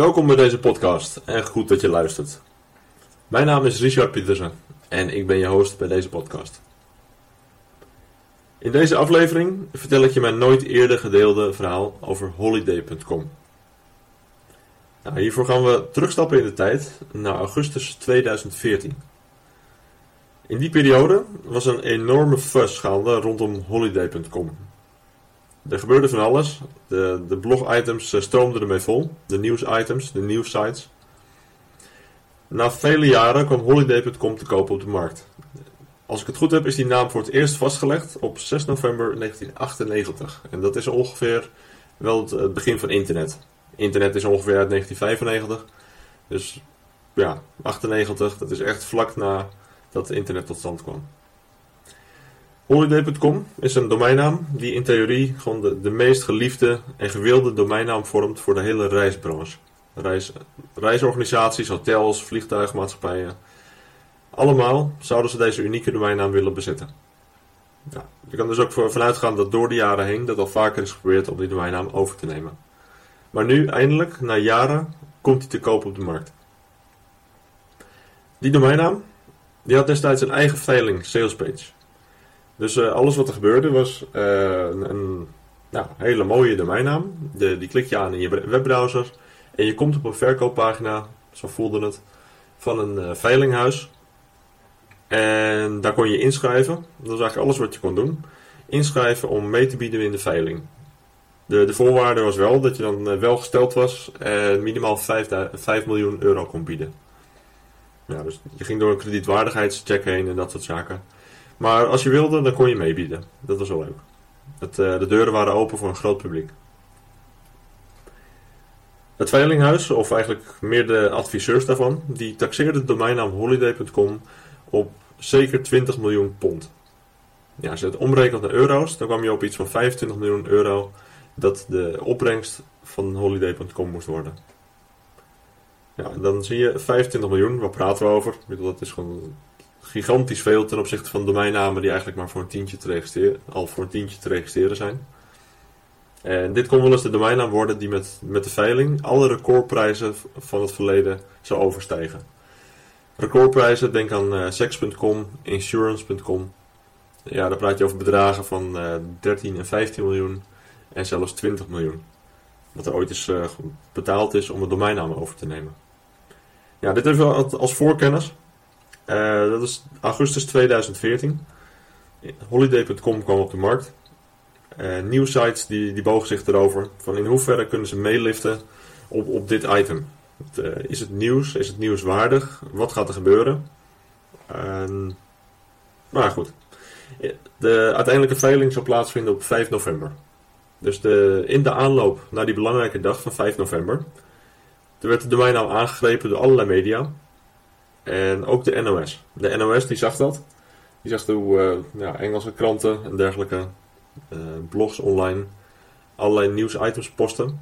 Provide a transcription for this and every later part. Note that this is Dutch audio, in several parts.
Welkom bij deze podcast en goed dat je luistert. Mijn naam is Richard Pietersen en ik ben je host bij deze podcast. In deze aflevering vertel ik je mijn nooit eerder gedeelde verhaal over holiday.com. Nou, hiervoor gaan we terugstappen in de tijd naar augustus 2014. In die periode was een enorme fuss gaande rondom holiday.com. Er gebeurde van alles. De, de blog-items eh, stroomden ermee vol. De nieuws-items, de nieuwsites. Na vele jaren kwam holiday.com te kopen op de markt. Als ik het goed heb, is die naam voor het eerst vastgelegd op 6 november 1998. En dat is ongeveer wel het begin van internet. Internet is ongeveer uit 1995. Dus ja, 98, dat is echt vlak na dat internet tot stand kwam. Holiday.com is een domeinnaam die in theorie gewoon de, meest geliefde en gewilde domeinnaam vormt voor de hele reisbranche. Reis, reisorganisaties, hotels, vliegtuigmaatschappijen. Allemaal zouden ze deze unieke domeinnaam willen bezitten. Ja, je kan dus ook vanuit gaan dat door de jaren heen dat al vaker is geprobeerd om die domeinnaam over te nemen. Maar nu, eindelijk, na jaren, komt hij te koop op de markt. Die domeinnaam die had destijds een eigen veiling, salespage. Dus uh, alles wat er gebeurde was uh, een, een nou, hele mooie domeinnaam. De, die klik je aan in je webbrowser. En je komt op een verkooppagina, zo voelde het, van een uh, veilinghuis. En daar kon je inschrijven. Dat was eigenlijk alles wat je kon doen. Inschrijven om mee te bieden in de veiling. De, de voorwaarde was wel dat je dan wel gesteld was en minimaal 5, 5 miljoen euro kon bieden. Ja, dus je ging door een kredietwaardigheidscheck heen en dat soort zaken. Maar als je wilde, dan kon je meebieden. Dat was wel leuk. Het, uh, de deuren waren open voor een groot publiek. Het veilinghuis, of eigenlijk meer de adviseurs daarvan, die taxeerde de domeinnaam holiday.com op zeker 20 miljoen pond. Ja, als je het omrekent naar euro's, dan kwam je op iets van 25 miljoen euro dat de opbrengst van holiday.com moest worden. Ja, dan zie je 25 miljoen, waar praten we over? Dat is gewoon gigantisch veel ten opzichte van domeinnamen die eigenlijk maar voor een tientje te registreren, al voor een tientje te registreren zijn. En dit kon wel eens de domeinnaam worden die met, met de veiling alle recordprijzen van het verleden zou overstijgen. Recordprijzen, denk aan uh, sex.com, insurance.com. Ja, daar praat je over bedragen van uh, 13 en 15 miljoen en zelfs 20 miljoen. Wat er ooit eens uh, betaald is om een domeinnaam over te nemen. Ja, dit even als voorkennis. Uh, dat is augustus 2014. Holiday.com kwam op de markt. Uh, nieuwsites die, die bogen zich erover. Van in hoeverre kunnen ze meeliften op, op dit item. Uh, is het nieuws? Is het nieuwswaardig? Wat gaat er gebeuren? maar goed. De uiteindelijke veiling zal plaatsvinden op 5 november. Dus de, in de aanloop naar die belangrijke dag van 5 november. Er werd de domeinnaam aangegrepen door allerlei media. En ook de NOS. De NOS die zag dat. Die zag hoe ja, Engelse kranten en dergelijke uh, blogs online allerlei nieuwsitems posten.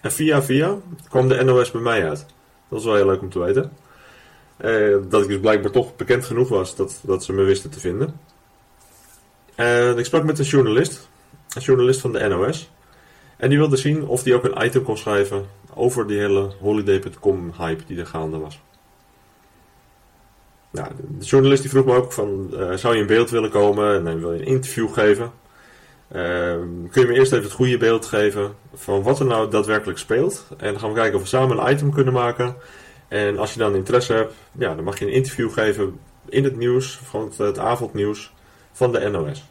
En via via kwam de NOS bij mij uit. Dat was wel heel leuk om te weten. Uh, dat ik dus blijkbaar toch bekend genoeg was dat, dat ze me wisten te vinden. En ik sprak met een journalist. Een journalist van de NOS. En die wilde zien of hij ook een item kon schrijven over die hele holiday.com hype die er gaande was. Nou, de journalist die vroeg me ook van, uh, zou je in beeld willen komen en wil je een interview geven? Uh, kun je me eerst even het goede beeld geven van wat er nou daadwerkelijk speelt? En dan gaan we kijken of we samen een item kunnen maken. En als je dan interesse hebt, ja, dan mag je een interview geven in het nieuws, van het, avondnieuws van de NOS.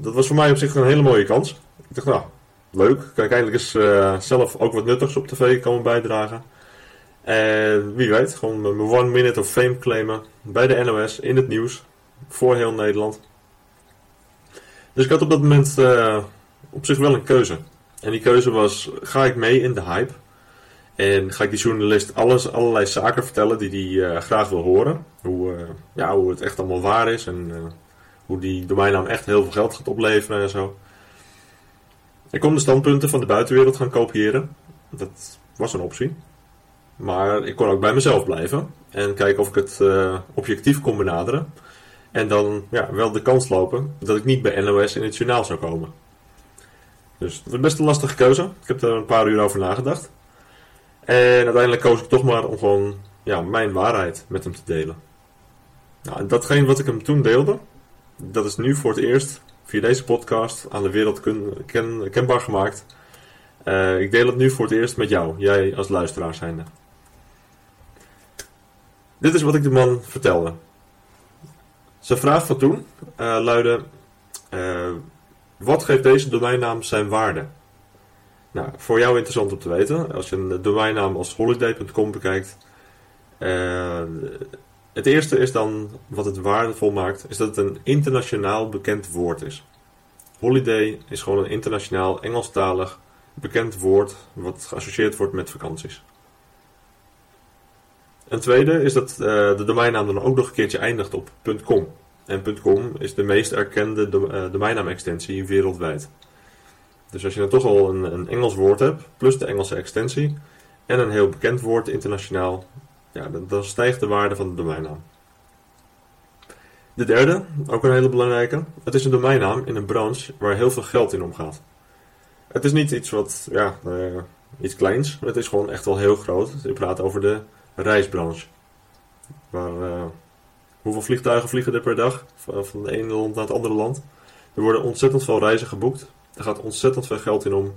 dat, was voor mij op zich een hele mooie kans. Ik dacht, nou, leuk. Kijk, eindelijk eens uh, zelf ook wat nuttigs op tv komen bijdragen. En wie weet, gewoon mijn one minute of fame claimen bij de NOS in het nieuws voor heel Nederland. Dus ik had op dat moment uh, op zich wel een keuze. En die keuze was: ga ik mee in de hype? En ga ik die journalist alles, allerlei zaken vertellen die hij uh, graag wil horen? Hoe, uh, ja, hoe het echt allemaal waar is en hoe die domeinnaam echt heel veel geld gaat opleveren en zo. Ik kon de standpunten van de buitenwereld gaan kopiëren. Dat was een optie. Maar ik kon ook bij mezelf blijven en kijken of ik het uh, objectief kon benaderen. En dan ja, wel de kans lopen dat ik niet bij NOS in het journaal zou komen. Dus het was best een lastige keuze. Ik heb er een paar uur over nagedacht. En uiteindelijk koos ik toch maar om gewoon ja, mijn waarheid met hem te delen. Nou, en datgene wat ik hem toen deelde, dat is nu voor het eerst via deze podcast aan de wereld ken, kenbaar gemaakt. Uh, ik deel het nu voor het eerst met jou, jij als luisteraar zijnde. Dit is wat ik de man vertelde. Zijn vraag van toen uh, luidde: uh, Wat geeft deze domeinnaam zijn waarde? Nou, voor jou interessant om te weten. Als je een domeinnaam als holiday.com bekijkt. Uh, het eerste is dan wat het waardevol maakt, is dat het een internationaal bekend woord is. Holiday is gewoon een internationaal Engelstalig bekend woord wat geassocieerd wordt met vakanties. Een tweede is dat uh, de domeinnaam dan ook nog een keertje eindigt op .com. En .com is de meest erkende uh, domeinnaamextensie wereldwijd. Dus als je dan toch al een, een, Engels woord hebt, plus de Engelse extensie, en een heel bekend woord internationaal, ja, dan, dan stijgt de waarde van de domeinnaam. De derde, ook een hele belangrijke, het is een domeinnaam in een branche waar heel veel geld in omgaat. Het is niet iets wat, ja, uh, iets kleins, het is gewoon echt wel heel groot. Je praat over de reisbranche. Waar, uh, hoeveel vliegtuigen vliegen er per dag van, het ene land naar het andere land? Er worden ontzettend veel reizen geboekt. Er gaat ontzettend veel geld in om.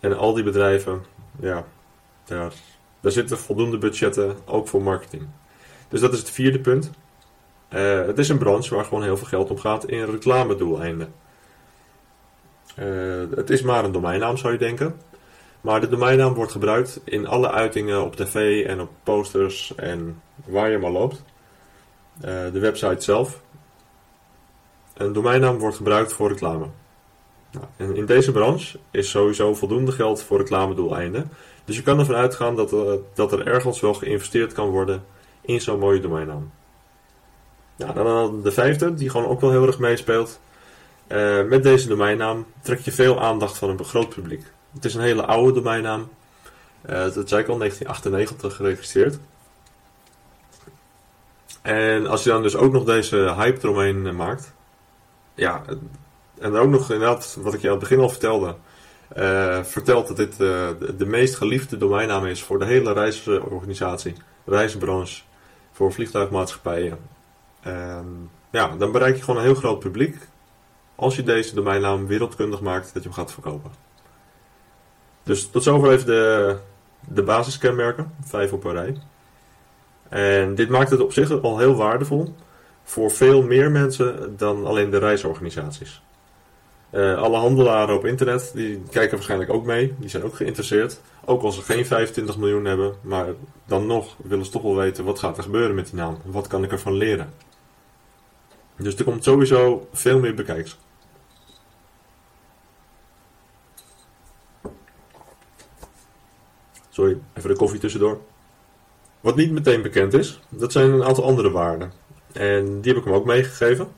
En al die bedrijven, ja, daar, daar zitten voldoende budgetten, ook voor marketing. Dus dat is het vierde punt. Uh, het is een branche waar gewoon heel veel geld om gaat in reclamedoeleinden. Uh, het is maar een domeinnaam, zou je denken. Maar de domeinnaam wordt gebruikt in alle uitingen op tv en op posters en waar je maar loopt. Uh, de website zelf. Een domeinnaam wordt gebruikt voor reclame. Nou, en in deze branche is sowieso voldoende geld voor reclamedoeleinden. Dus je kan ervan uitgaan dat, uh, dat er ergens wel geïnvesteerd kan worden in zo'n mooie domeinnaam. Nou, dan de vijfde, die gewoon ook wel heel erg meespeelt. Met deze domeinnaam trek je veel aandacht van een groot publiek. Het is een hele oude domeinnaam. Uh, dat ik al, 1998 geregistreerd. En als je dan dus ook nog deze hype eromheen maakt. Ja, en ook nog inderdaad, wat ik je aan het begin al vertelde. Uh, vertelt dat dit de, meest geliefde domeinnaam is voor de hele reisorganisatie, reisbranche, voor vliegtuigmaatschappijen. Uh, ja, dan bereik je gewoon een heel groot publiek als je deze domeinnaam wereldkundig maakt dat je hem gaat verkopen. Dus tot zover even de, de basiskenmerken, vijf op een rij. En dit maakt het op zich al heel waardevol voor veel meer mensen dan alleen de reisorganisaties. Uh, alle handelaren op internet die kijken waarschijnlijk ook mee, die zijn ook geïnteresseerd. Ook als ze geen 25 miljoen hebben, maar dan nog willen ze toch wel weten wat gaat er gebeuren met die naam. Wat kan ik ervan leren? Dus er komt sowieso veel meer bekijks. Sorry, even de koffie tussendoor. Wat niet meteen bekend is, dat zijn een aantal andere waarden. En die heb ik hem ook meegegeven.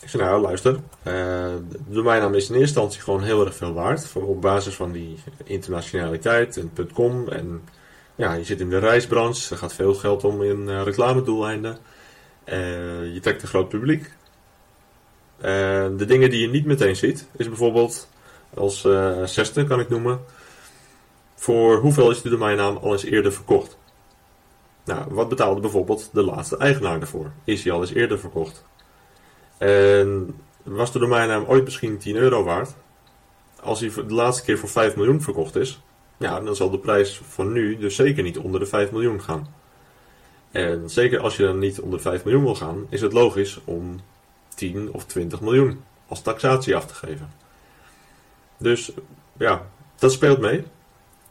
Ik zei, nou luister, de domeinnaam is in eerste instantie gewoon heel erg veel waard. Op basis van die internationaliteit en .com. En ja, je zit in de reisbranche, er gaat veel geld om in uh, reclamedoeleinden. Uh, je trekt een groot publiek. de dingen die je niet meteen ziet, is bijvoorbeeld als zesde kan ik noemen voor hoeveel is de domeinnaam al eens eerder verkocht? Nou, wat betaalde bijvoorbeeld de laatste eigenaar ervoor? Is hij al eens eerder verkocht? En was de domeinnaam ooit misschien 10 euro waard? Als hij de laatste keer voor 5 miljoen verkocht is, ja, dan zal de prijs van nu dus zeker niet onder de 5 miljoen gaan. En zeker als je dan niet onder de 5 miljoen wil gaan, is het logisch om 10 of 20 miljoen als taxatie af te geven. Dus ja, dat speelt mee.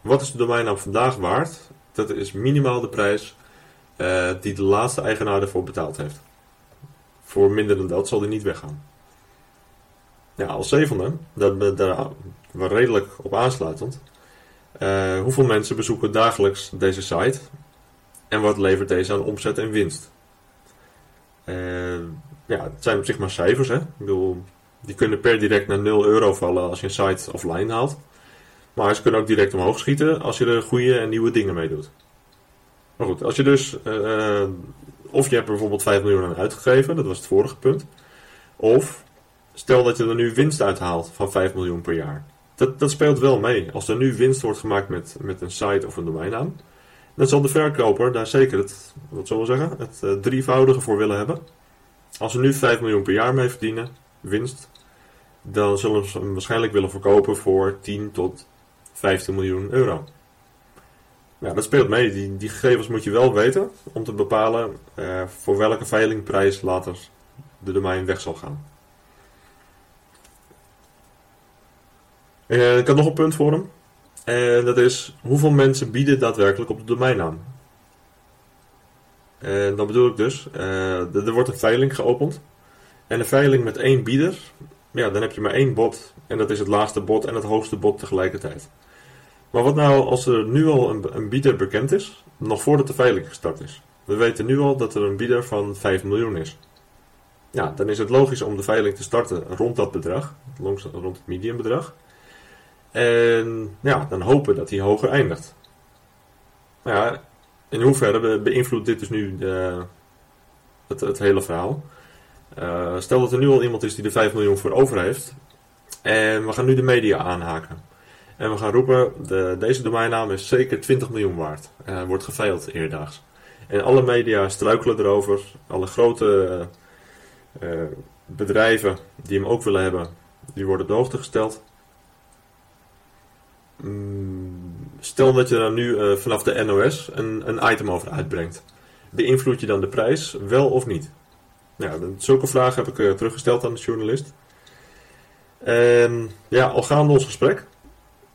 Wat is de domeinnaam vandaag waard? Dat is minimaal de prijs uh, die de laatste eigenaar ervoor betaald heeft. Voor minder dan dat zal die niet weggaan. Ja, als zevende, dat, daar redelijk op aansluitend. Uh, hoeveel mensen bezoeken dagelijks deze site? En wat levert deze aan omzet en winst? Uh, ja, het zijn op zich maar cijfers. Hè? Ik bedoel, die kunnen per direct naar 0 euro vallen als je een site offline haalt. Maar ze kunnen ook direct omhoog schieten als je er goede en nieuwe dingen mee doet. Maar goed, als je dus. Uh, of je hebt er bijvoorbeeld 5 miljoen aan uitgegeven, dat was het vorige punt. Of stel dat je er nu winst uithaalt van 5 miljoen per jaar. Dat, dat speelt wel mee. Als er nu winst wordt gemaakt met, met een site of een domeinnaam, dan zal de verkoper daar zeker het, wat zullen we zeggen, het uh, drievoudige voor willen hebben. Als ze nu 5 miljoen per jaar mee verdienen, winst, dan zullen ze hem waarschijnlijk willen verkopen voor 10 tot 15 miljoen euro. Nou, dat speelt mee. Die, die gegevens moet je wel weten om te bepalen uh, voor welke veilingprijs later de domein weg zal gaan. Uh, ik had nog een punt voor hem. En dat is hoeveel mensen bieden daadwerkelijk op de domeinnaam. En dan bedoel ik dus, uh, er wordt een veiling geopend. En een veiling met één bieder, ja, dan heb je maar één bod. En dat is het laagste bod en het hoogste bod tegelijkertijd. Maar wat nou als er nu al een, een bieder bekend is, nog voordat de veiling gestart is? We weten nu al dat er een bieder van 5 miljoen is. Ja, dan is het logisch om de veiling te starten rond dat bedrag, rond het mediumbedrag. En ja, dan hopen dat hij hoger eindigt. Maar ja, in hoeverre beïnvloedt dit dus nu de, het, hele verhaal? Uh, stel dat er nu al iemand is die er 5 miljoen voor over heeft. En we gaan nu de media aanhaken. En we gaan roepen, de, deze domeinnaam is zeker 20 miljoen waard. Uh, wordt geveild eerdaags. En alle media struikelen erover. Alle grote uh, bedrijven die hem ook willen hebben, die worden op de hoogte gesteld. Mm, stel dat je dan nu vanaf de NOS een, een item over uitbrengt. Beïnvloed je dan de prijs, wel of niet? Nou, zulke vragen heb ik teruggesteld aan de journalist. En ja, al gaande ons gesprek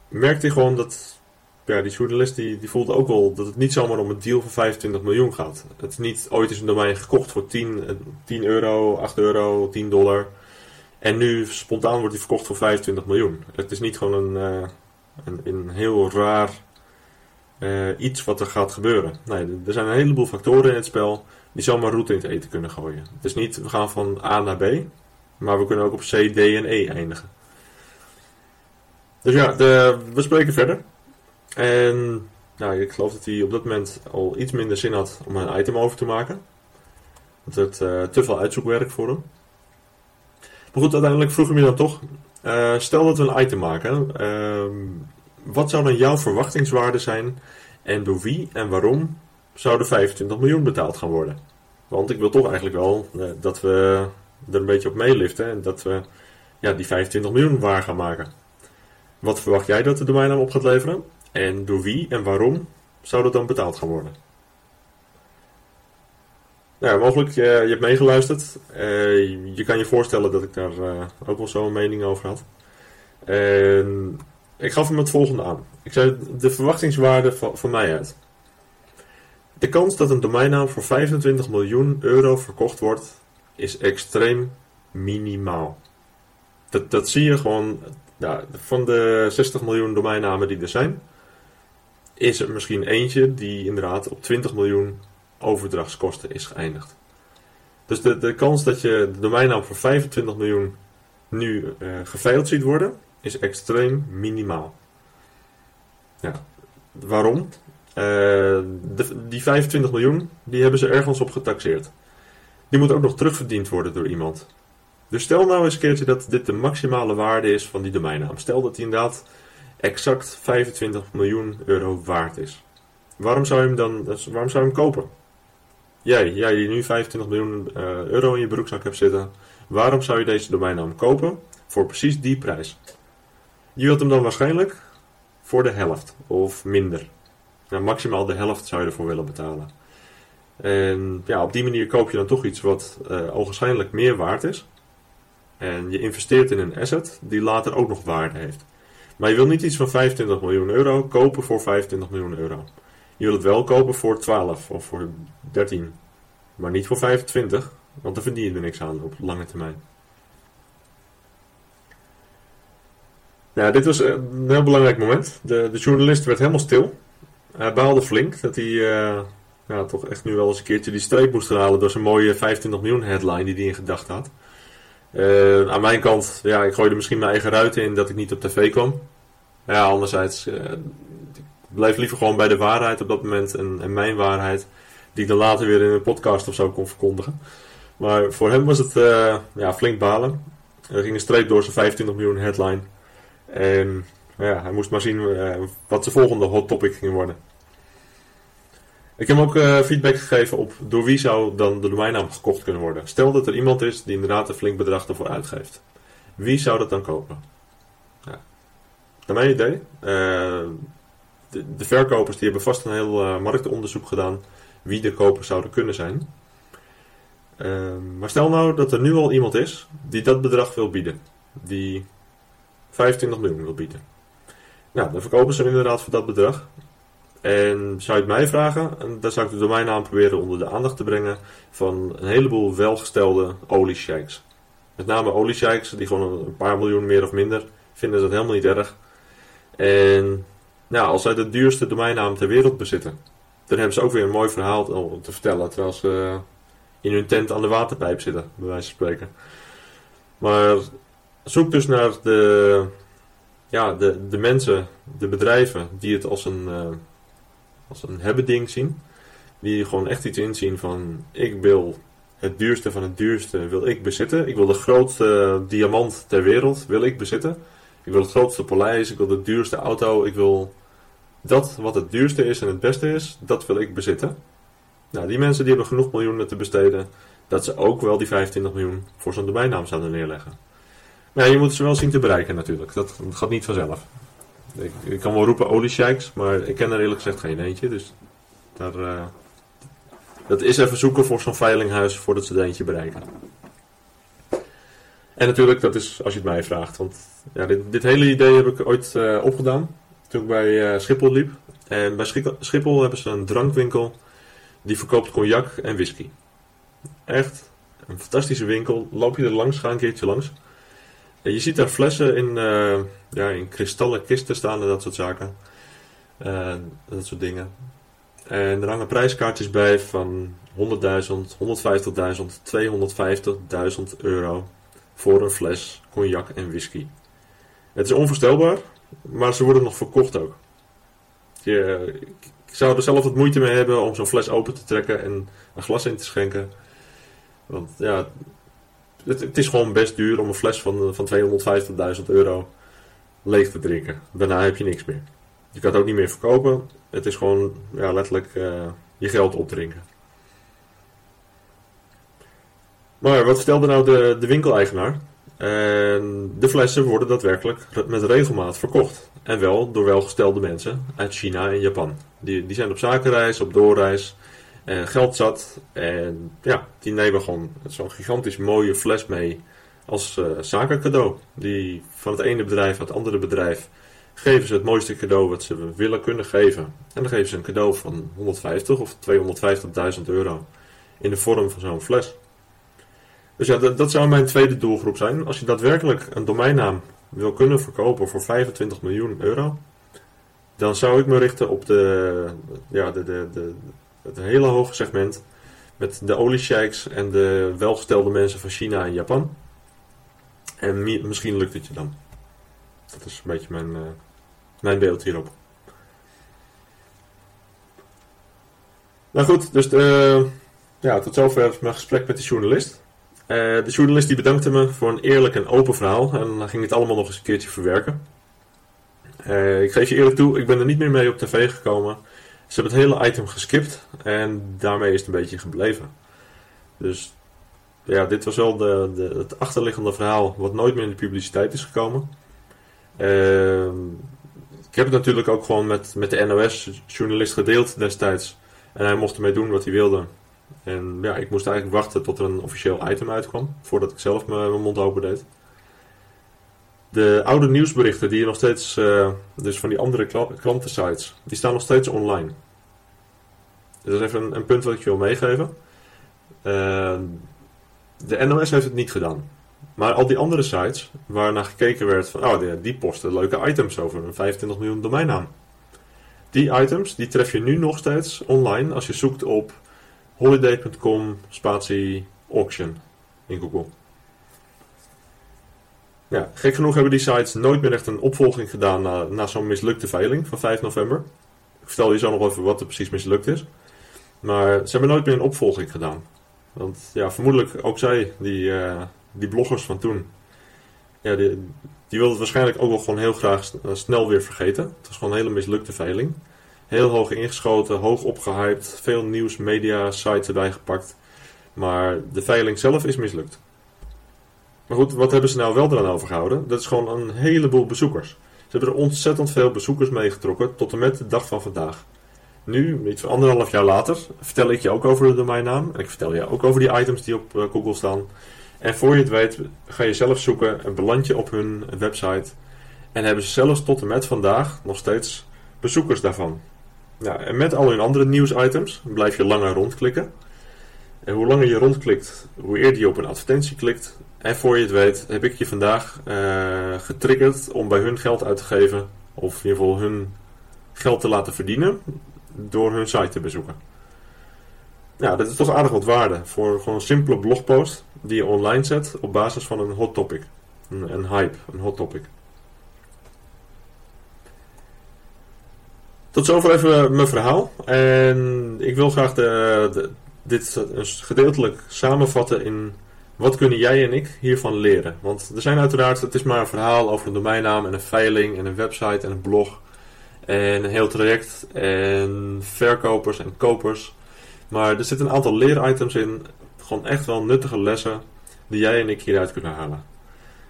merkte hij gewoon dat ja, die journalist die, die voelde ook wel dat het niet zomaar om een deal van 25 miljoen gaat. Het is niet ooit is een domein gekocht voor 10, 10 euro, 8 euro, 10 dollar. En nu spontaan wordt die verkocht voor 25 miljoen. Het is niet gewoon een, uh, een, heel raar uh, iets wat er gaat gebeuren. Nee, er zijn een heleboel factoren in het spel die zomaar route in het eten kunnen gooien. Het is niet, we gaan van A naar B, maar we kunnen ook op C, D en E eindigen. Dus ja, de, we spreken verder. En nou, ik geloof dat hij op dat moment al iets minder zin had om een item over te maken. Het werd uh, te veel uitzoekwerk voor hem. Maar goed, uiteindelijk vroeg hij me dan toch. Uh, stel dat we een item maken. Uh, wat zou dan jouw verwachtingswaarde zijn? En door wie en waarom zou de 25 miljoen betaald gaan worden? Want ik wil toch eigenlijk wel uh, dat we er een beetje op meeliften. En dat we ja, die 25 miljoen waar gaan maken. Wat verwacht jij dat de domeinnaam op gaat leveren? En door wie en waarom zou dat dan betaald gaan worden? Nou, mogelijk, je, je hebt meegeluisterd. Uh, je kan je voorstellen dat ik daar uh, ook wel zo een mening over had. En ik gaf hem het volgende aan. Ik zei de verwachtingswaarde van, van mij uit. De kans dat een domeinnaam voor 25 miljoen euro verkocht wordt, is extreem minimaal. Dat, dat zie je gewoon van de 60 miljoen domeinnamen die er zijn, is er misschien eentje die inderdaad op 20 miljoen overdrachtskosten is geëindigd. Dus de, de kans dat je de domeinnaam voor 25 miljoen nu uh, geveild ziet worden, is extreem minimaal. Ja, waarom? De, die 25 miljoen, die hebben ze ergens op getaxeerd. Die moet ook nog terugverdiend worden door iemand. Dus stel nou eens een keertje dat dit de maximale waarde is van die domeinnaam. Stel dat die inderdaad exact 25 miljoen euro waard is. Waarom zou je hem dan waarom zou je hem kopen? Jij, jij die nu 25 miljoen uh, euro in je broekzak hebt zitten, waarom zou je deze domeinnaam kopen voor precies die prijs? Je wilt hem dan waarschijnlijk voor de helft of minder. Nou, maximaal de helft zou je ervoor willen betalen. En ja, op die manier koop je dan toch iets wat uh, ogenschijnlijk meer waard is. En je investeert in een asset die later ook nog waarde heeft. Maar je wil niet iets van 25 miljoen euro kopen voor 25 miljoen euro. Je wil het wel kopen voor 12 of voor 13. Maar niet voor 25, want dan verdien je er niks aan op lange termijn. Ja, dit was een heel belangrijk moment. De, de journalist werd helemaal stil. Hij baalde flink dat hij uh, ja, toch echt nu wel eens een keertje die streep moest halen door zijn mooie 25 miljoen headline die hij in gedachten had. Uh, aan mijn kant, ja, ik gooide misschien mijn eigen ruiten in dat ik niet op tv kwam. Ja, anderzijds, uh, ik bleef liever gewoon bij de waarheid op dat moment en, en, mijn waarheid, die ik dan later weer in een podcast of zo kon verkondigen. Maar voor hem was het uh, ja, flink balen. Er ging een streep door zijn 25 miljoen headline. En ja, hij moest maar zien wat zijn volgende hot topic ging worden. Ik heb ook uh, feedback gegeven op door wie zou dan de domeinnaam gekocht kunnen worden. Stel dat er iemand is die inderdaad een flink bedrag ervoor uitgeeft. Wie zou dat dan kopen? Ja. Naar mijn idee, uh, de, verkopers die hebben vast een heel marktonderzoek gedaan wie de kopers zouden kunnen zijn. Maar stel nou dat er nu al iemand is die dat bedrag wil bieden. Die 25 miljoen wil bieden. Nou, dan verkopen ze hem inderdaad voor dat bedrag. En zou je het mij vragen, dan zou ik de domeinnaam proberen onder de aandacht te brengen van een heleboel welgestelde oliesheiks. Met name oliesheiks die gewoon een paar miljoen meer of minder vinden dat helemaal niet erg. En nou, als zij de duurste domeinnaam ter wereld bezitten, dan hebben ze ook weer een mooi verhaal om te vertellen terwijl ze in hun tent aan de waterpijp zitten, bij wijze van spreken. Maar zoek dus naar de, ja, de, de mensen, de bedrijven die het als een, uh, als een hebben ding zien. Die gewoon echt iets inzien van ik wil het duurste van het duurste wil ik bezitten. Ik wil de grootste diamant ter wereld wil ik bezitten. Ik wil het grootste paleis, ik wil de duurste auto, ik wil dat wat het duurste is en het beste is, dat wil ik bezitten. Nou, die mensen die hebben genoeg miljoenen te besteden, dat ze ook wel die 25 miljoen voor zo'n domeinnaam zouden neerleggen. Maar ja, je moet ze wel zien te bereiken natuurlijk. Dat, gaat niet vanzelf. Ik, ik kan wel roepen oliesheiks, maar ik ken er eerlijk gezegd geen eentje. Dus daar, uh, dat is even zoeken voor zo'n veilinghuis voordat ze er eentje bereiken. En natuurlijk, dat is als je het mij vraagt. Want ja, dit, dit hele idee heb ik ooit uh, opgedaan toen ik bij uh, Schiphol liep. En bij Schiphol hebben ze een drankwinkel die verkoopt cognac en whisky. Echt een fantastische winkel. Loop je er langs, ga een keertje langs. En je ziet daar flessen in, ja, in kristallen kisten staan en dat soort zaken. Uh, dat soort dingen. En er hangen prijskaartjes bij van 100.000, 150.000, 250.000 euro voor een fles cognac en whisky. Het is onvoorstelbaar, maar ze worden nog verkocht ook. Je, ik zou er zelf wat moeite mee hebben om zo'n fles open te trekken en een glas in te schenken. Want ja, het, het is gewoon best duur om een fles van, van 250.000 euro leeg te drinken. Daarna heb je niks meer. Je kan het ook niet meer verkopen. Het is gewoon ja, letterlijk uh, je geld opdrinken. Maar wat vertelde nou de, de winkeleigenaar? En de flessen worden daadwerkelijk met regelmaat verkocht. En wel door welgestelde mensen uit China en Japan. Die, die zijn op zakenreis, op doorreis, geld zat. En ja, die nemen gewoon zo'n gigantisch mooie fles mee als uh, zakencadeau. Die van het ene bedrijf naar het andere bedrijf geven ze het mooiste cadeau wat ze willen kunnen geven. En dan geven ze een cadeau van 150 of 250.000 euro in de vorm van zo'n fles. Dus ja, dat, zou mijn tweede doelgroep zijn. Als je daadwerkelijk een domeinnaam wil kunnen verkopen voor 25 miljoen euro, dan zou ik me richten op de, ja, de, de, de, het hele hoge segment met de oliesheiks en de welgestelde mensen van China en Japan. En misschien lukt het je dan. Dat is een beetje mijn, uh, mijn beeld hierop. Nou goed, dus de, ja, tot zover mijn gesprek met de journalist. Uh, de journalist die bedankte me voor een eerlijk en open verhaal. En dan ging het allemaal nog eens een keertje verwerken. Ik geef je eerlijk toe, ik ben er niet meer mee op tv gekomen. Ze hebben het hele item geskipt en daarmee is het een beetje gebleven. Dus ja, dit was wel de, de, het achterliggende verhaal wat nooit meer in de publiciteit is gekomen. Uh, ik heb het natuurlijk ook gewoon met, met de NOS-journalist gedeeld destijds. En hij mocht ermee doen wat hij wilde. En ja, ik moest eigenlijk wachten tot er een officieel item uitkwam, voordat ik zelf mijn mond open deed. De oude nieuwsberichten die je nog steeds, uh, dus van die andere klantensites, die staan nog steeds online. Dat is even een, een punt wat ik je wil meegeven. Uh, de NOS heeft het niet gedaan. Maar al die andere sites waar naar gekeken werd van, oh, die, posten leuke items over een 25 miljoen domeinnaam. Die items, die tref je nu nog steeds online als je zoekt op holiday.com spatie auction in Google. Ja, gek genoeg hebben die sites nooit meer echt een opvolging gedaan na, na zo'n mislukte veiling van 5 november. Ik vertel je zo nog even wat er precies mislukt is. Maar ze hebben nooit meer een opvolging gedaan. Want ja, vermoedelijk ook zij, die, uh, die bloggers van toen, ja, die, die wilde het waarschijnlijk ook wel gewoon heel graag snel weer vergeten. Het was gewoon een hele mislukte veiling. Heel hoog ingeschoten, hoog opgehyped, veel nieuws, media, sites erbij gepakt. Maar de veiling zelf is mislukt. Maar goed, wat hebben ze nou wel eraan overgehouden? Dat is gewoon een heleboel bezoekers. Ze hebben er ontzettend veel bezoekers meegetrokken tot en met de dag van vandaag. Nu, iets van anderhalf jaar later, vertel ik je ook over de domeinnaam. En ik vertel je ook over die items die op eh, Google staan. En voor je het weet, ga je zelf zoeken en beland je op hun website. En hebben ze zelfs tot en met vandaag nog steeds bezoekers daarvan. En met al hun andere nieuwsitems blijf je langer rondklikken. En hoe langer je rondklikt, hoe eerder je op een advertentie klikt. En voor je het weet, heb ik je vandaag uh, getriggerd om bij hun geld uit te geven. Of in ieder geval hun geld te laten verdienen door hun site te bezoeken. Ja, dat is toch aardig wat waarde voor gewoon een simpele blogpost die je online zet op basis van een hot topic. Een, een hype, een hot topic. Tot zover even mijn verhaal. En ik wil graag de, dit gedeeltelijk samenvatten in wat kunnen jij en ik hiervan leren. Want er zijn uiteraard, het is maar een verhaal over een domeinnaam en een veiling en een website en een blog. En een heel traject en verkopers en kopers. Maar er zitten een aantal leeritems in. Gewoon echt wel nuttige lessen die jij en ik hieruit kunnen halen.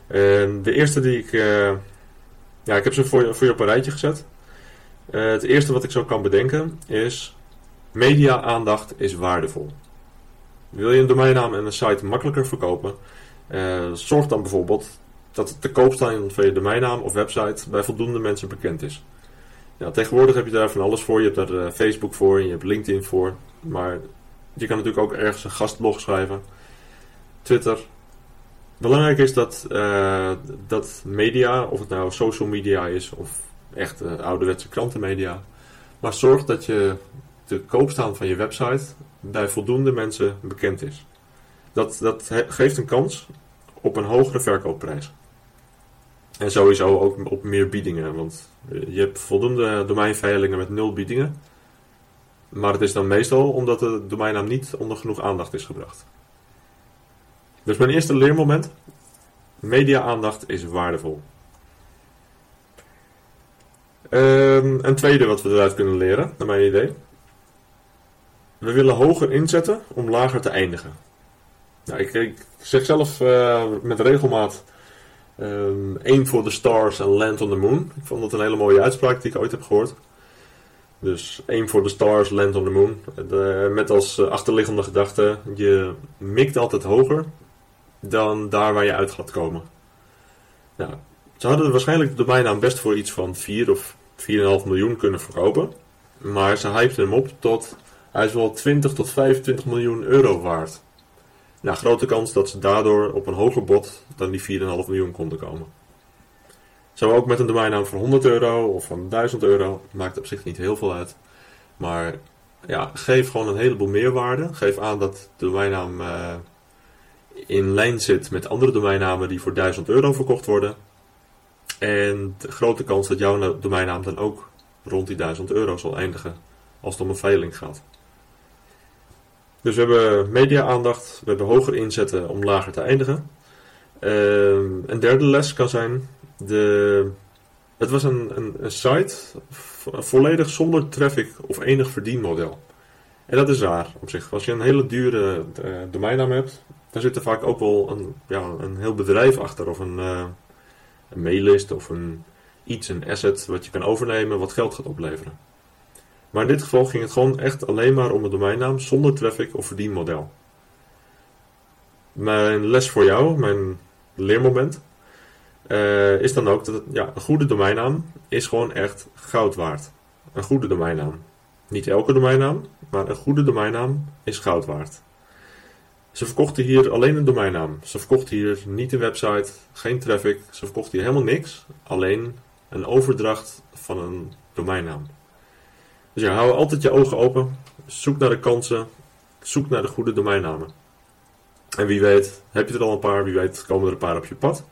En de eerste die ik... Uh, ja, ik heb ze voor je, voor je op een rijtje gezet. Uh, het eerste wat ik zo kan bedenken is... Media-aandacht is waardevol. Wil je een domeinnaam en een site makkelijker verkopen? Uh, zorg dan bijvoorbeeld dat het te koop staan van je domeinnaam of website bij voldoende mensen bekend is. Tegenwoordig heb je daar van alles voor. Je hebt daar Facebook voor en je hebt LinkedIn voor. Maar je kan natuurlijk ook ergens een gastblog schrijven. Twitter. Belangrijk is dat, uh, dat media, of het nou social media is of echt uh, ouderwetse krantenmedia. Maar zorg dat je de koopstaan van je website bij voldoende mensen bekend is. Dat, dat geeft een kans op een hogere verkoopprijs. En sowieso ook op meer biedingen. Want je hebt voldoende domeinveilingen met nul biedingen. Maar het is dan meestal omdat de domeinnaam niet onder genoeg aandacht is gebracht. Dus mijn eerste leermoment. Media-aandacht is waardevol. Um, een tweede wat we eruit kunnen leren, naar mijn idee. We willen hoger inzetten om lager te eindigen. Nou, ik, zeg zelf uh, met regelmaat um, aim for the stars and land on the moon. Ik vond dat een hele mooie uitspraak die ik ooit heb gehoord. Dus aim for the stars, land on the moon. Met als eh, achterliggende gedachte, je mikt altijd hoger dan daar waar je uit gaat komen. Nou, ze hadden waarschijnlijk de domeinnaam best voor iets van 4 of 4,5 miljoen kunnen verkopen. Maar ze hypten hem op tot, hij is wel 20 tot 25 miljoen euro waard. Grote kans dat ze daardoor op een hoger bod dan die 4,5 miljoen konden komen. Zo ook met een domeinnaam van 100 euro of van 1000 euro. Maakt op zich niet heel veel uit. Maar ja, geef gewoon een heleboel meerwaarde. Geef aan dat de domeinnaam uh, in lijn zit met andere domeinnamen die voor 1000 euro verkocht worden. En de grote kans dat jouw domeinnaam dan ook rond die 1000 euro zal eindigen als het om een veiling gaat. Dus we hebben media-aandacht, we hebben hoger inzetten om lager te eindigen. Uh, een derde les kan zijn de, het was een, een, site volledig zonder traffic of enig verdienmodel. En dat is raar op zich. Als je een hele dure uh, domeinnaam hebt, dan zit er vaak ook wel een, ja, een heel bedrijf achter. Of een, uh, een maillist of een, iets, een asset wat je kan overnemen wat geld gaat opleveren. Maar in dit geval ging het gewoon echt alleen maar om een domeinnaam zonder traffic of verdienmodel. Mijn les voor jou, mijn leermoment, uh, is dan ook dat ja, een goede domeinnaam is gewoon echt goud waard. Een goede domeinnaam. Niet elke domeinnaam, maar een goede domeinnaam is goud waard. Ze verkochten hier alleen een domeinnaam. Ze verkochten hier niet een website, geen traffic. Ze verkochten hier helemaal niks. Alleen een overdracht van een domeinnaam. Dus ja, hou altijd je ogen open. Zoek naar de kansen. Zoek naar de goede domeinnamen. En wie weet, heb je er al een paar, wie weet komen er een paar op je pad.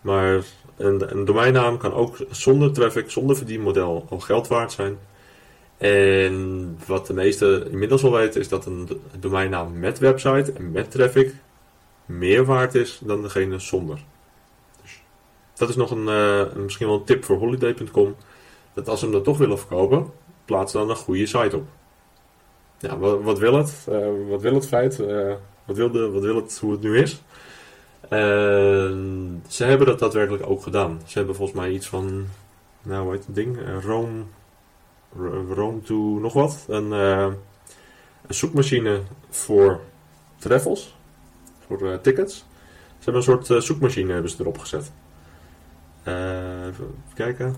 Maar een, een domeinnaam kan ook zonder traffic, zonder verdienmodel al geld waard zijn. En wat de meesten inmiddels al weten is dat een domeinnaam met website en met traffic meer waard is dan degene zonder. Dus dat is nog een, uh, misschien wel een tip voor holiday.com. Dat als ze hem dan toch willen verkopen, plaats dan een goede site op. Ja, wat, wil het? Uh, wat wil het feit? Uh, wat, wil de, wat wil het hoe het nu is? ze hebben dat daadwerkelijk ook gedaan. Ze hebben volgens mij iets van, nou hoe heet het ding? Rome, Rome to nog wat. Een, een zoekmachine voor travels, voor tickets. Ze hebben een soort zoekmachine hebben ze erop gezet. Even kijken.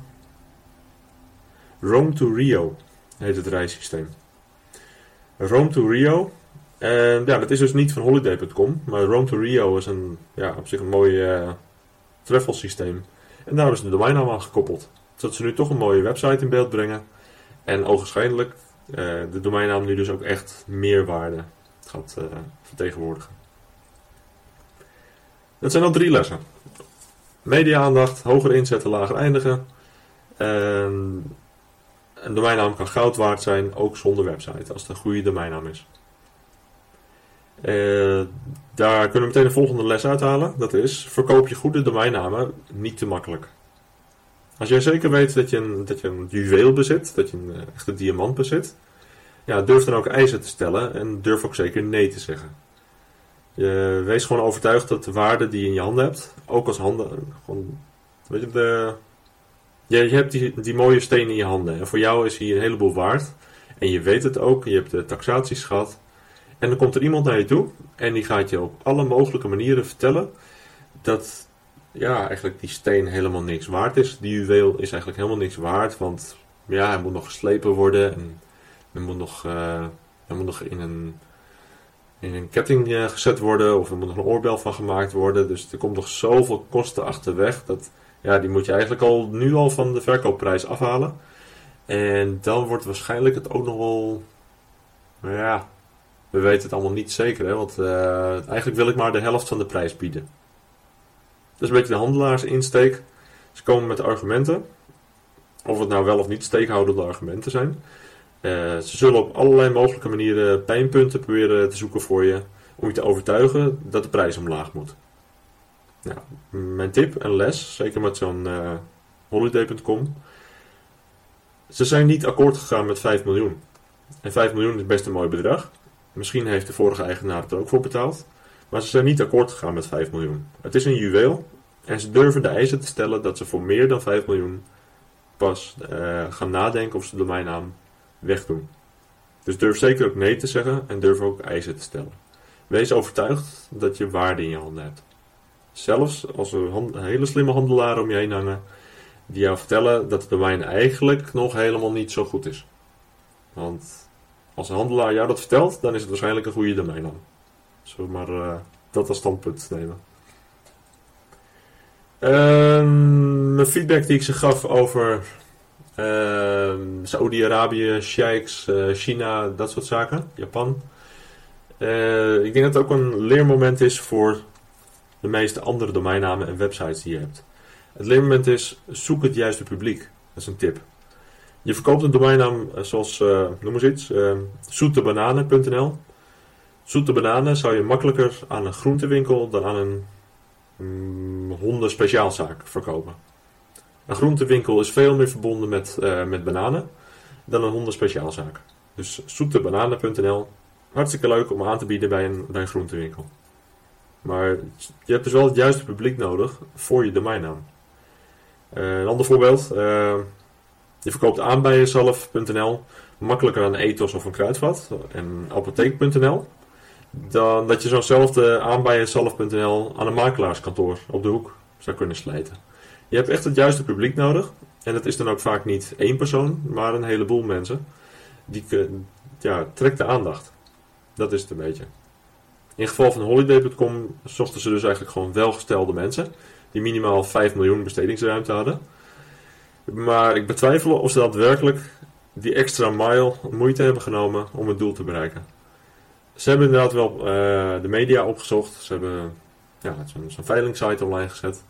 Rome to Rio heet het reissysteem. Rome to Rio. En ja, dat is dus niet van holiday.com. Maar Rome to Rio is een, ja, op zich een mooi uh, travel systeem. En daar ze de domeinnaam aan gekoppeld. Zodat ze nu toch een mooie website in beeld brengen. En ogenschijnlijk uh, de domeinnaam nu dus ook echt meerwaarde gaat uh, vertegenwoordigen. Dat zijn al drie lessen. Media-aandacht, hoger inzetten, lager eindigen. En een domeinnaam kan goud waard zijn, ook zonder website, als het een goede domeinnaam is. Uh, daar kunnen we meteen de volgende les uithalen. Dat is, verkoop je goede domeinnamen niet te makkelijk. Als jij zeker weet dat je een, dat je een juweel bezit, dat je een eh, echte diamant bezit, ja, durf dan ook eisen te stellen en durf ook zeker nee te zeggen. Je wees gewoon overtuigd dat de waarde die je in je handen hebt, ook als handen, gewoon, weet je, de, je, je hebt die, die mooie steen in je handen. En voor jou is hij een heleboel waard. En je weet het ook, je hebt de taxaties gehad. En dan komt er iemand naar je toe en die gaat je op alle mogelijke manieren vertellen dat ja, eigenlijk die steen helemaal niks waard is. Die juweel is eigenlijk helemaal niks waard, want ja, hij moet nog geslepen worden en hij moet nog, uh, hij moet nog in een in een ketting eh, gezet worden of er moet nog een oorbel van gemaakt worden. Dus er komt nog zoveel kosten achterweg. Dat, ja, die moet je eigenlijk al nu al van de verkoopprijs afhalen. En dan wordt waarschijnlijk het ook nog wel. Nou ja, we weten het allemaal niet zeker, hè, want uh, eigenlijk wil ik maar de helft van de prijs bieden. Dat is een beetje de handelaarsinsteek. Ze komen met argumenten. Of het nou wel of niet steekhoudende argumenten zijn. Uh, ze zullen op allerlei mogelijke manieren pijnpunten proberen te zoeken voor je. Om je te overtuigen dat de prijs omlaag moet. Nou, mijn tip en les, zeker met zo'n uh, holiday.com. Ze zijn niet akkoord gegaan met 5 miljoen. En 5 miljoen is best een mooi bedrag. Misschien heeft de vorige eigenaar het er ook voor betaald. Maar ze zijn niet akkoord gegaan met 5 miljoen. Het is een juweel. En ze durven de eisen te stellen dat ze voor meer dan 5 miljoen pas uh, gaan nadenken of ze de domeinnaam wegdoen. Dus durf zeker ook nee te zeggen en durf ook eisen te stellen. Wees overtuigd dat je waarde in je handen hebt. Zelfs als er hele slimme handelaren om je heen hangen, die jou vertellen dat de domein eigenlijk nog helemaal niet zo goed is. Want als een handelaar jou dat vertelt, dan is het waarschijnlijk een goede domeinnaam. Zullen we maar uh, dat als standpunt nemen. Um, mijn feedback die ik ze gaf over uh, Saudi-Arabië, sheiks, uh, China, dat soort zaken, Japan. Uh, ik denk dat het ook een leermoment is voor de meeste andere domeinnamen en websites die je hebt. Het leermoment is, zoek het juiste publiek. Dat is een tip. Je verkoopt een domeinnaam eh, zoals, uh, noem eens iets, uh, zoetebananen.nl. Zoete bananen zou je makkelijker aan een groentewinkel dan aan een mm, honden speciaalzaak verkopen. Een groentewinkel is veel meer verbonden met, uh, met bananen dan een honden speciaalzaak. Dus zoetebananen.nl, hartstikke leuk om aan te bieden bij een, bij een groentewinkel. Maar je hebt dus wel het juiste publiek nodig voor je domeinnaam. Uh, een ander voorbeeld. Uh, je verkoopt aan jezelf.nl makkelijker aan ethos of een kruidvat en apotheek.nl dan dat je zo'nzelfde aan jezelf.nl aan een makelaarskantoor op de hoek zou kunnen slijten. Je hebt echt het juiste publiek nodig. En dat is dan ook vaak niet één persoon, maar een heleboel mensen. Die ja, trekt de aandacht. Dat is het een beetje. In geval van holiday.com zochten ze dus eigenlijk gewoon welgestelde mensen. Die minimaal 5 miljoen bestedingsruimte hadden. Maar ik betwijfel of ze daadwerkelijk die extra mile moeite hebben genomen om het doel te bereiken. Ze hebben inderdaad wel uh, de media opgezocht. Ze hebben ja, zo'n zo veilingsite online gezet.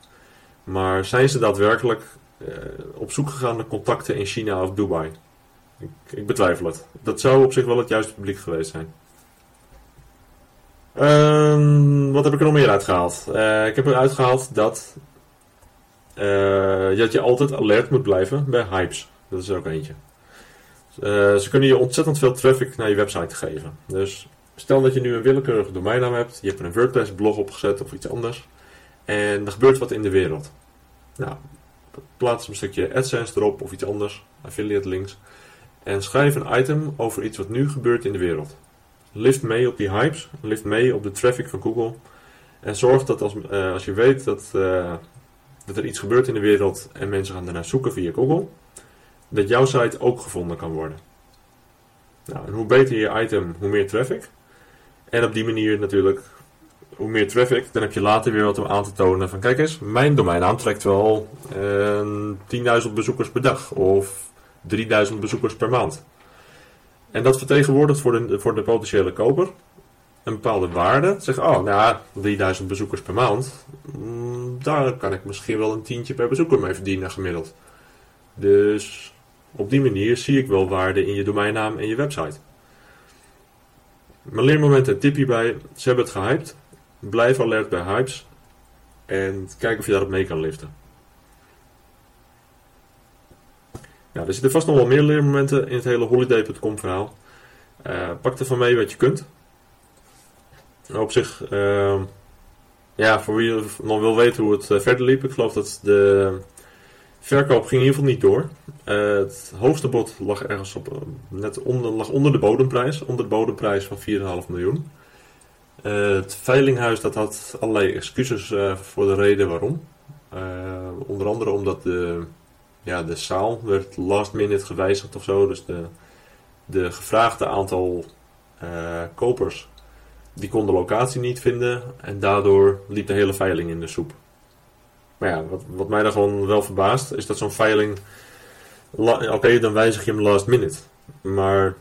Maar zijn ze daadwerkelijk uh, op zoek gegaan naar contacten in China of Dubai? Ik, ik betwijfel het. Dat zou op zich wel het juiste publiek geweest zijn. Um, wat heb ik er nog meer uitgehaald? Uh, ik heb eruit gehaald dat uh, dat je altijd alert moet blijven bij hypes. Dat is er ook eentje. Uh, ze kunnen je ontzettend veel traffic naar je website geven. Dus stel dat je nu een willekeurige domeinnaam hebt, je hebt een WordPress blog opgezet of iets anders. En er gebeurt wat in de wereld. Nou, plaats een stukje AdSense erop of iets anders, affiliate links. En schrijf een item over iets wat nu gebeurt in de wereld. Lift mee op die hypes, lift mee op de traffic van Google. En zorg dat als, uh, als je weet dat, uh, dat er iets gebeurt in de wereld en mensen gaan ernaar zoeken via Google, dat jouw site ook gevonden kan worden. Nou, en hoe beter je item, hoe meer traffic. En op die manier natuurlijk, hoe meer traffic, dan heb je later weer wat om aan te tonen van kijk eens, mijn domeinnaam trekt wel uh, 10.000 bezoekers per dag of 3000 bezoekers per maand. En dat vertegenwoordigt voor de, voor de potentiële koper een bepaalde waarde. Zeg, oh, nou, 3000 bezoekers per maand, mm, daar kan ik misschien wel een tientje per bezoeker mee verdienen gemiddeld. Dus op die manier zie ik wel waarde in je domeinnaam en je website. Mijn leermomenten een tip hierbij. Ze hebben het gehyped. Blijf alert bij hypes. En kijk of je daarop mee kan liften. Ja, er zitten vast nog wel meer leermomenten in het hele holiday.com verhaal. Uh, pak ervan mee wat je kunt. Op zich, uh, ja, voor wie nog wil weten hoe het eh, verder liep. Ik geloof dat de verkoop ging in ieder geval niet door. Uh, het hoogste bod lag ergens op, net onder, lag onder de bodemprijs. Onder de bodemprijs van 4,5 miljoen. het veilinghuis dat had allerlei excuses voor de reden waarom. onder andere omdat de ja, de zaal werd last minute gewijzigd of zo. Dus de, de gevraagde aantal uh, kopers die kon de locatie niet vinden. En daardoor liep de hele veiling in de soep. Maar ja, wat, wat mij dan gewoon wel verbaast, is dat zo'n veiling. Oké, dan wijzig je hem last minute. Maar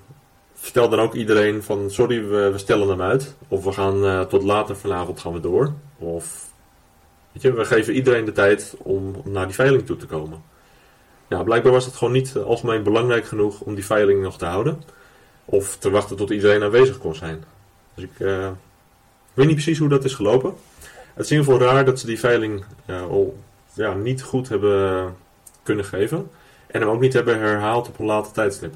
vertel dan ook iedereen van sorry, we, we stellen hem uit. Of we gaan uh, tot later vanavond gaan we door. Of weet je, we geven iedereen de tijd om naar die veiling toe te komen. Ja, blijkbaar was het gewoon niet algemeen belangrijk genoeg om die veiling nog te houden. Of te wachten tot iedereen aanwezig kon zijn. Dus ik uh, weet niet precies hoe dat is gelopen. Het is in ieder geval raar dat ze die veiling uh, al ja, niet goed hebben kunnen geven. En hem ook niet hebben herhaald op een later tijdstip.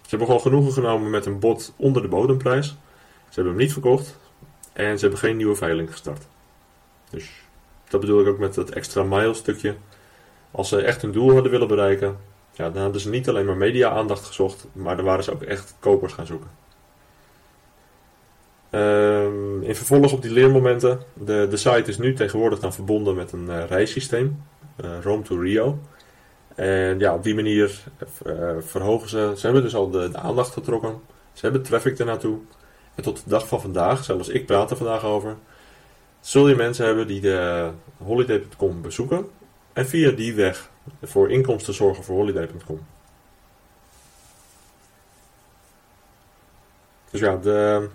Ze hebben gewoon genoegen genomen met een bod onder de bodemprijs. Ze hebben hem niet verkocht. En ze hebben geen nieuwe veiling gestart. Dus dat bedoel ik ook met dat extra mile stukje. Als ze echt hun doel hadden willen bereiken, ja, dan hadden ze niet alleen maar media-aandacht gezocht, maar dan waren ze ook echt kopers gaan zoeken. Um, in vervolg op die leermomenten, de, de site is nu tegenwoordig dan verbonden met een uh, reissysteem, uh, Rome to Rio. En ja, op die manier uh, verhogen ze, ze hebben dus al de, de, aandacht getrokken, ze hebben traffic ernaartoe. En tot de dag van vandaag, zelfs ik praat er vandaag over, zul je mensen hebben die de holiday.com bezoeken en via die weg voor inkomsten zorgen voor holiday.com. Dus ja, de,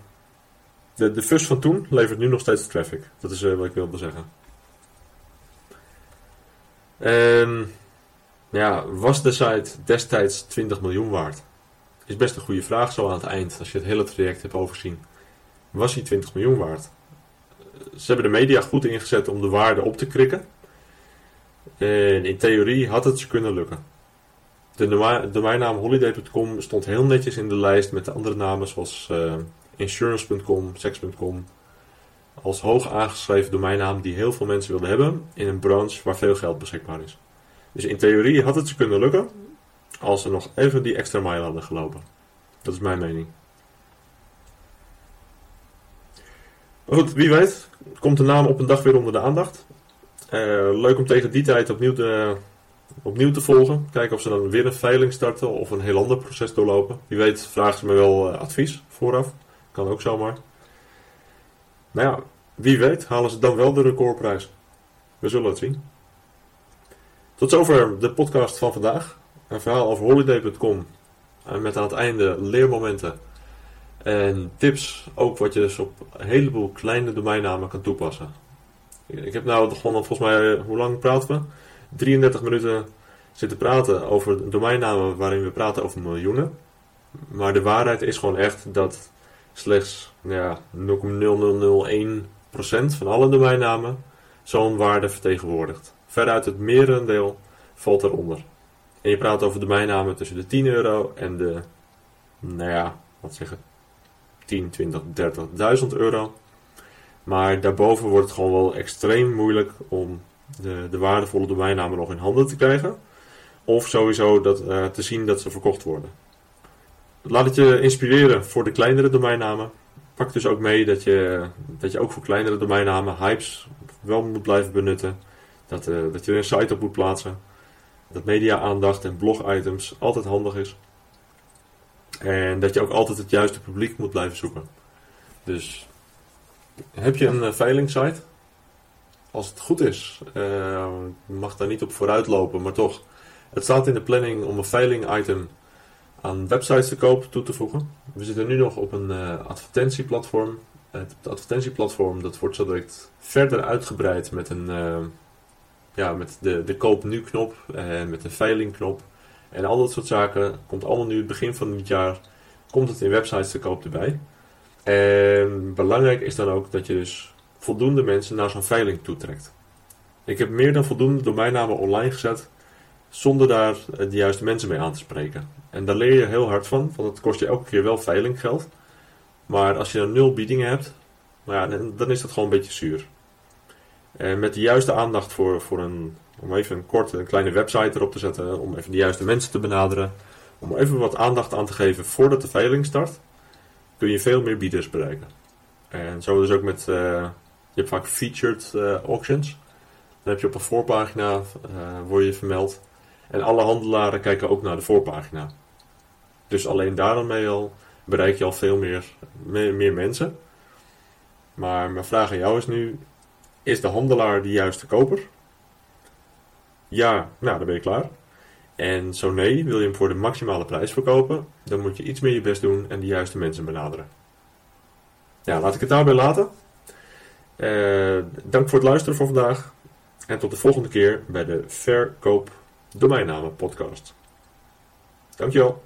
de, de FUS van toen levert nu nog steeds traffic. Dat is uh, wat ik wilde zeggen. En ja, was de site destijds 20 miljoen waard? Is best een goede vraag zo aan het eind, als je het hele traject hebt overzien. Was hij 20 miljoen waard? Ze hebben de media goed ingezet om de waarde op te krikken. En in theorie had het ze kunnen lukken. De domeinnaam holiday.com stond heel netjes in de lijst met de andere namen zoals uh, insurance.com, sex.com. Als hoog aangeschreven domeinnaam die heel veel mensen wilden hebben in een branche waar veel geld beschikbaar is. Dus in theorie had het ze kunnen lukken als ze nog even die extra mile hadden gelopen. Dat is mijn mening. goed, wie weet komt de naam op een dag weer onder de aandacht. Uh, leuk om tegen die tijd opnieuw te, opnieuw te volgen. Kijken of ze dan weer een veiling starten of een heel ander proces doorlopen. Wie weet vragen ze me wel uh, advies vooraf. Kan ook zomaar. Nou ja, wie weet halen ze dan wel de recordprijs. We zullen het zien. Tot zover de podcast van vandaag. Een verhaal over holiday.com. Met aan het einde leermomenten. En tips ook wat je dus op een heleboel kleine domeinnamen kan toepassen. Ik heb nou gewoon volgens mij, hoe lang praten we? 33 minuten zitten praten over domeinnamen waarin we praten over miljoenen. Maar de waarheid is gewoon echt dat slechts ja, 0,0001% van alle domeinnamen zo'n waarde vertegenwoordigt. Veruit het merendeel valt eronder. En je praat over domeinnamen tussen de 10 euro en de, nou ja, wat zeggen, 10, 20, 30.000 euro. Maar daarboven wordt het gewoon wel extreem moeilijk om de, de waardevolle domeinnamen nog in handen te krijgen. Of sowieso dat, uh, te zien dat ze verkocht worden. Laat het je inspireren voor de kleinere domeinnamen. Pak dus ook mee dat je, dat je ook voor kleinere domeinnamen hypes wel moet blijven benutten. Dat, uh, dat je er een site op moet plaatsen. Dat media-aandacht en blog-items altijd handig is. En dat je ook altijd het juiste publiek moet blijven zoeken. Dus heb je een uh, veilingsite? Als het goed is, uh, mag daar niet op vooruit lopen, maar toch. Het staat in de planning om een veiling-item aan websites te koop toe te voegen. We zitten nu nog op een uh, advertentieplatform. Het advertentieplatform dat wordt zo direct verder uitgebreid met, een, ja, met de, de koop nu knop en met de veiling knop. En al dat soort zaken komt allemaal nu het begin van het jaar komt het in websites te koop erbij. En belangrijk is dan ook dat je dus voldoende mensen naar zo'n veiling toetrekt. Ik heb meer dan voldoende domeinnamen online gezet zonder daar de juiste mensen mee aan te spreken. En daar leer je heel hard van, want het kost je elke keer wel veilinggeld. Maar als je dan nul biedingen hebt, nou ja, dan is dat gewoon een beetje zuur. En met de juiste aandacht voor, voor een, om even een korte, een kleine website erop te zetten, om even de juiste mensen te benaderen, om even wat aandacht aan te geven voordat de veiling start, kun je veel meer bieders bereiken. En zo dus ook met, uh, je hebt vaak featured uh, auctions. Dan heb je op een voorpagina, uh, word je vermeld. En alle handelaren kijken ook naar de voorpagina. Dus alleen daarmee al bereik je al veel meer, meer, meer mensen. Maar mijn vraag aan jou is nu: is de handelaar de juiste koper? Ja, nou dan ben je klaar. En zo nee, wil je hem voor de maximale prijs verkopen, dan moet je iets meer je best doen en de juiste mensen benaderen. Ja, laat ik het daarbij laten. Uh, dank voor het luisteren voor vandaag. En tot de volgende keer bij de Verkoop Domeinnamen podcast. Dankjewel.